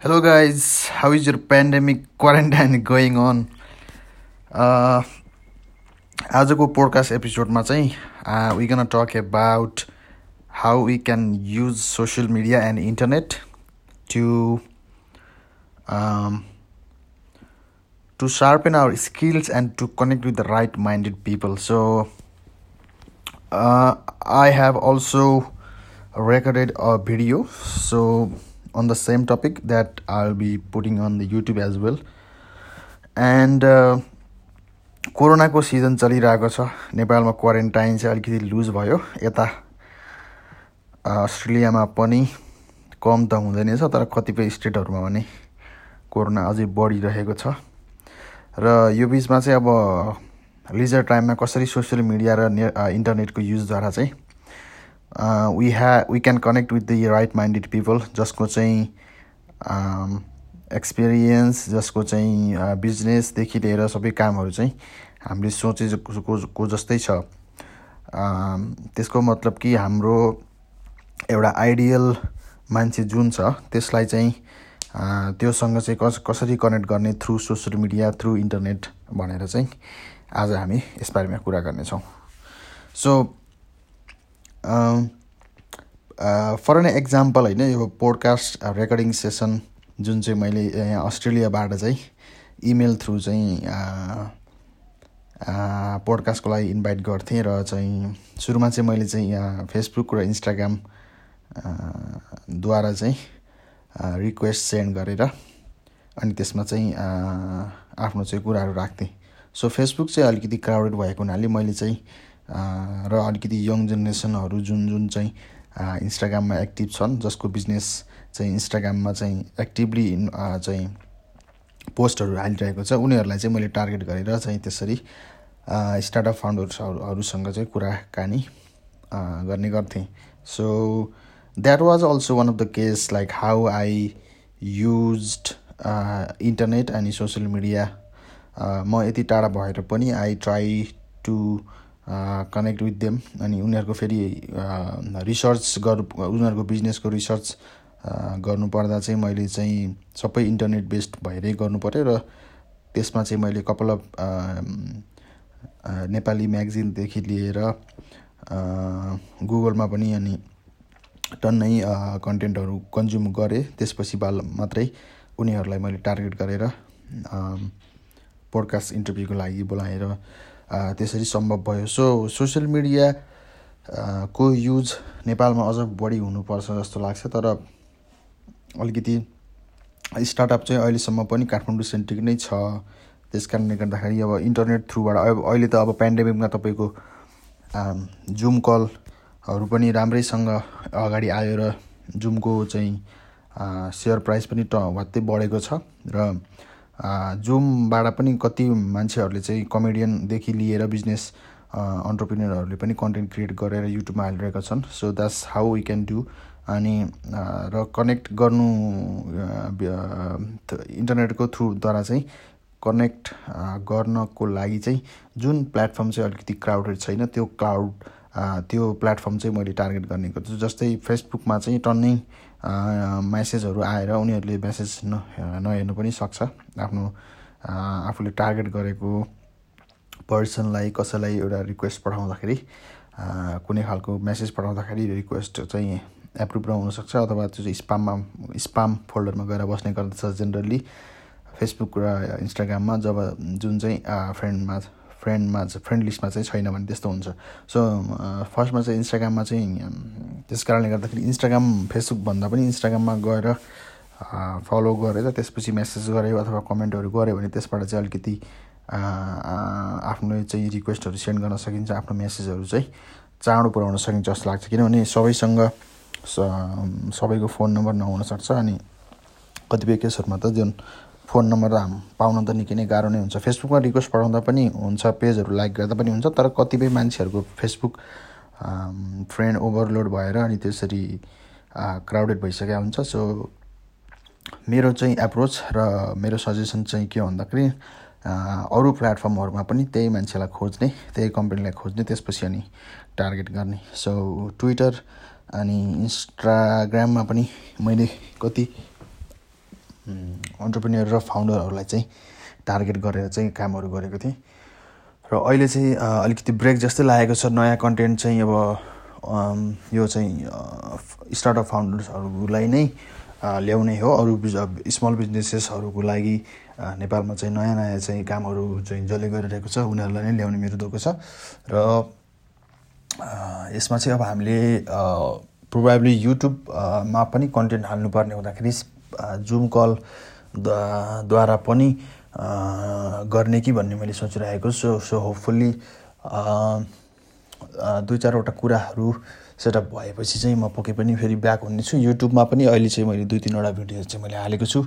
Hello, guys. How is your pandemic quarantine going on? Uh, आजको podcast एपिसोडमा चाहिँ we gonna talk about how we can use social media and internet to to sharpen our skills and to connect with the right minded people. So, uh, I have also recorded a video. On the same topic that I'll be putting on the YouTube as well. And कोरोनाको season चलिरहेको छ। नेपालमा quarantine चाहिँ अलिकति loose भयो। यता अस्ट्रेलियामा पनि कम त हुँदैन छ तर कतिपय स्टेटहरूमा भने कोरोना अझै बढिरहेको छ। र यो बिचमा चाहिँ अब लिजर टाइममा कसरी सोसियल मिडिया र ने इन्टरनेटको युजद्वारा चाहिँ वी ह्या we can connect with the right minded people जसको चाहिँ एक्सपिरियन्स जसको चाहिँ बिजनेसदेखि लिएर सबै कामहरू चाहिँ हामीले सोचेको जस्तै छ। त्यसको मतलब कि हाम्रो एउटा आइडियल मान्छे जुन छ त्यसलाई चाहिँ त्योसँग चाहिँ कस कसरी कनेक्ट गर्ने through social media through internet भनेर चाहिँ आज हामी यसबारेमा कुरा गर्नेछौँ। सो फर एन एक्जाम्पल होइन यो पोडकास्ट रेकर्डिङ सेसन जुन चाहिँ मैले यहाँ अस्ट्रेलियाबाट चाहिँ इमेल थ्रु चाहिँ पोडकास्टको लागि इन्भाइट गर्थेँ र चाहिँ सुरुमा चाहिँ मैले चाहिँ यहाँ फेसबुक र इन्स्टाग्राम द्वारा चाहिँ रिक्वेस्ट सेन्ड गरेर अनि त्यसमा चाहिँ आफ्नो चाहिँ कुराहरू राख्थेँ। सो फेसबुक चाहिँ अलिकति क्राउडेड भएको हुनाले मैले चाहिँ र अलिकति यङ जेनेरेसनहरू जुन जुन चाहिँ इन्स्टाग्राममा एक्टिभ छन् जसको बिजनेस चाहिँ इन्स्टाग्राममा चाहिँ एक्टिभली चाहिँ पोस्टहरू हालिरहेको छ उनीहरूलाई चाहिँ मैले टार्गेट गरेर चाहिँ त्यसरी स्टार्टअप फाउन्डर्सहरूसँग चाहिँ कुराकानी गर्ने गर्थेँ। So that was also one of the case like how I use internet अनि सोसियल मिडिया म यति टाढा भएर पनि I try to connect with them अनि उनीहरूको फेरि रिसर्च गर उनीहरूको बिजनेसको रिसर्च गर्नुपर्दा चाहिँ मैले चाहिँ सबै इन्टरनेट बेस्ड भएरै गर्नु पऱ्यो र त्यसमा चाहिँ मैले कपाल अफ नेपाली म्यागजिनदेखि लिएर गुगलमा पनि अनि टन्नै कन्टेन्टहरू कन्ज्युम गरेँ। त्यसपछि बाल मात्रै उनीहरूलाई मैले टार्गेट गरेर पोडकास्ट इन्टरभ्यूको लागि बोलाएर त्यसरी सम्भव भयो। सो सोसियल मिडिया को युज नेपालमा अझ बढी हुनुपर्छ जस्तो लाग्छ तर अलिकति स्टार्टअप चाहिँ अहिलेसम्म पनि काठमाडौँ सेन्ट्रिक नै छ। त्यस कारणले गर्दाखेरि अब इन्टरनेट थ्रुबाट अब अहिले त अब पेन्डेमिकमा तपाईँको जुम कलहरू पनि राम्रैसँग अगाडि आयो र जुमको चाहिँ सेयर प्राइस पनि ट बढेको छ र जुमबाट पनि कति मान्छेहरूले चाहिँ कमेडियनदेखि लिएर बिजनेस अन्टरप्रिनियरहरूले पनि कन्टेन्ट क्रिएट गरेर युट्युबमा हालिरहेका छन्। So that's how we can do अनि र कनेक्ट गर्नु इन्टरनेटको थ्रुद्वारा चाहिँ कनेक्ट गर्नको लागि चाहिँ जुन प्लेटफर्म चाहिँ अलिकति क्राउडेड छैन त्यो क्राउड त्यो प्लेटफर्म चाहिँ मैले टार्गेट गर्ने गर्छु। जस्तै फेसबुकमा चाहिँ टन्नै म्यासेजहरू आएर उनीहरूले म्यासेज न नहेर्नु पनि सक्छ। आफ्नो आफूले टार्गेट गरेको पर्सनलाई कसैलाई एउटा रिक्वेस्ट पठाउँदाखेरि कुनै खालको म्यासेज पठाउँदाखेरि रिक्वेस्ट चाहिँ एप्रुभ नहुनसक्छ अथवा त्यो चाहिँ स्पाममा स्पाम फोल्डरमा गएर बस्ने गर्दछ जेनरली फेसबुक र इन्स्टाग्राममा जब जुन चाहिँ फ्रेन्डमा फ्रेन्डमा फ्रेन्ड लिस्टमा चाहिँ छैन भने त्यस्तो हुन्छ। सो फर्स्टमा चाहिँ इन्स्टाग्राममा चाहिँ त्यस कारणले गर्दाखेरि इन्स्टाग्राम फेसबुकभन्दा पनि इन्स्टाग्राममा गएर फलो गरेर त्यसपछि मेसेज गऱ्यो अथवा कमेन्टहरू गऱ्यो भने त्यसबाट चाहिँ अलिकति आफ्नो चाहिँ रिक्वेस्टहरू सेन्ड गर्न सकिन्छ आफ्नो मेसेजहरू चाहिँ चाँडो पुऱ्याउन सकिन्छ जस्तो लाग्छ। किनभने सबैसँग सबैको फोन नम्बर नहुनसक्छ अनि कतिपय केसहरूमा त जुन फोन नम्बर पाउन त निकै नै गाह्रो नै हुन्छ। फेसबुकमा रिक्वेस्ट पठाउँदा पनि हुन्छ पेजहरू लाइक गर्दा पनि हुन्छ तर कतिपय मान्छेहरूको फेसबुक फ्रेन्ड ओभरलोड भएर अनि त्यसरी क्राउडेड भइसकेको हुन्छ। सो मेरो चाहिँ एप्रोच र मेरो सजेसन चाहिँ के भन्दाखेरि अरू प्लेटफर्महरूमा पनि त्यही मान्छेलाई खोज्ने त्यही कम्पनीलाई खोज्ने त्यसपछि अनि टार्गेट गर्ने। सो ट्विटर अनि इन्स्टाग्राममा पनि मैले कति अन्टरप्रेनियर र फाउन्डरहरूलाई चाहिँ टार्गेट गरेर चाहिँ कामहरू गरेको थिएँ। र अहिले चाहिँ अलिकति ब्रेक जस्तै लागेको छ। नयाँ कन्टेन्ट चाहिँ अब यो चाहिँ स्टार्टअप फाउन्डर्सहरूलाई नै ल्याउने हो। अरू स्मल बिजनेसेसहरूको लागि नेपालमा चाहिँ नयाँ नयाँ चाहिँ कामहरू चाहिँ जसले गरिरहेको छ उनीहरूलाई नै ल्याउने मेरो धोको छ। र यसमा चाहिँ अब हामीले प्रोभाइबली युट्युबमा पनि कन्टेन्ट हाल्नुपर्ने हुँदाखेरि जुम कल द्वारा पनि गर्ने कि भन्ने मैले सोचिरहेको छु। सो होपफुल्ली दुई चारवटा कुराहरू सेटअप भएपछि चाहिँ म पक्कै पनि फेरि ब्याक हुनेछु। युट्युबमा पनि अहिले चाहिँ मैले दुई तिनवटा भिडियो चाहिँ मैले हालेको छु।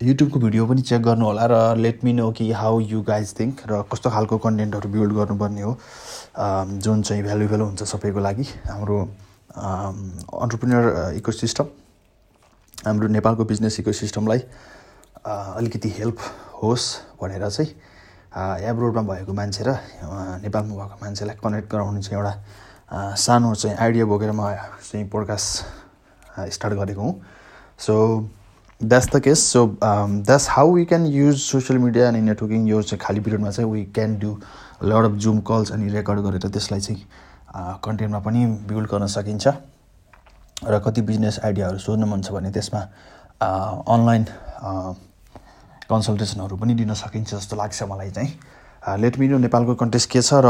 युट्युबको भिडियो पनि चेक गर्नु होला र लेट मी नो कि हाउ यु गाइज थिङ्क र कस्तो खालको कन्टेन्टहरू बिल्ड गर्नुपर्ने हो। जुन चाहिँ भ्यालुएबल हुन्छ सबैको लागि। हाम्रो अन्टरप्रिनियर इको सिस्टम हाम्रो नेपालको बिजनेस इको सिस्टमलाई अलिकति हेल्प होस् भनेर चाहिँ एब्रोडमा भएको मान्छे र नेपालमा भएको मान्छेलाई कनेक्ट गराउने चाहिँ एउटा सानो चाहिँ आइडिया बोकेर म चाहिँ पोडकास्ट स्टार्ट गरेको हुँ. So that's the case so that's how we can use social media अनि नेटवर्किङ यो चाहिँ खाली पिरियडमा चाहिँ we can do lot of zoom calls अनि रेकर्ड गरेर त्यसलाई चाहिँ कन्टेन्टमा पनि बिल्ड गर्न सकिन्छ र कति बिजनेस आइडियाहरू सोध्नु मन छ भने त्यसमा अनलाइन कन्सल्टेसनहरू पनि दिन सकिन्छ जस्तो लाग्छ मलाई चाहिँ। लेट मिनो नेपालको कन्टेस्ट के छ र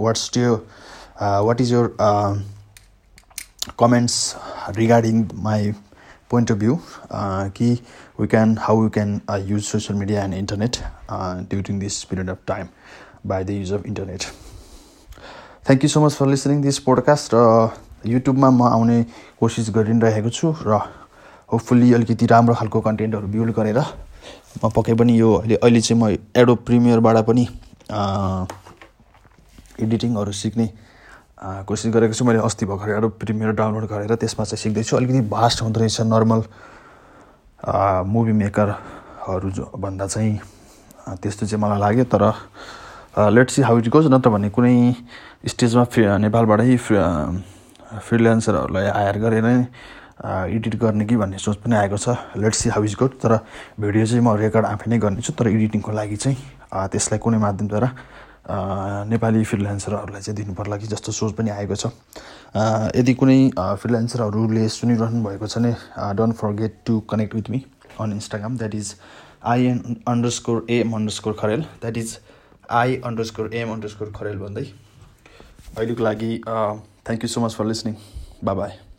वाट्स त्यो what is your comments regarding my uh, key we can how we can uh, use social media and internet uh, during this period of time by the use of internet thank you so much for listening this podcast र युट्युबमा म आउने कोसिस गरिरहेको छु र hopefully अलिकति राम्रो खालको कन्टेन्टहरू बिल्ड गरेर म पक्कै पनि यो अहिले अहिले चाहिँ म एडो प्रिमियरबाट पनि एडिटिङहरू सिक्ने कोसिस गरेको छु। मैले अस्ति भर्खर एउटा प्रिमियर डाउनलोड गरेर त्यसमा चाहिँ सिक्दैछु। अलिकति भास्ट हुँदो रहेछ। नर्मल मुभी मेकरहरू जो भन्दा चाहिँ त्यस्तो चाहिँ मलाई लाग्यो। तर let see how it goes नत्र भने कुनै स्टेजमा फ्रि नेपालबाटै फ्रि फ्रिल्यान्सरहरूलाई हायर गरेर एडिट गर्ने कि भन्ने सोच पनि आएको छ। Let see how is good तर भिडियो चाहिँ म रेकर्ड आफै नै गर्नेछु तर एडिटिङको लागि चाहिँ त्यसलाई कुनै माध्यमद्वारा नेपाली फ्रिल्यान्सरहरूलाई चाहिँ दिनु पर्ला कि जस्तो सोच पनि आएको छ। यदि कुनै फ्रिल्यान्सरहरूले सुनिरहनु भएको छ भने don't forget to connect with me on Instagram that is I N underscore M underscore Kharel that is I underscore M underscore Kharel भन्दै अहिलेको लागि thank you so much for listening bye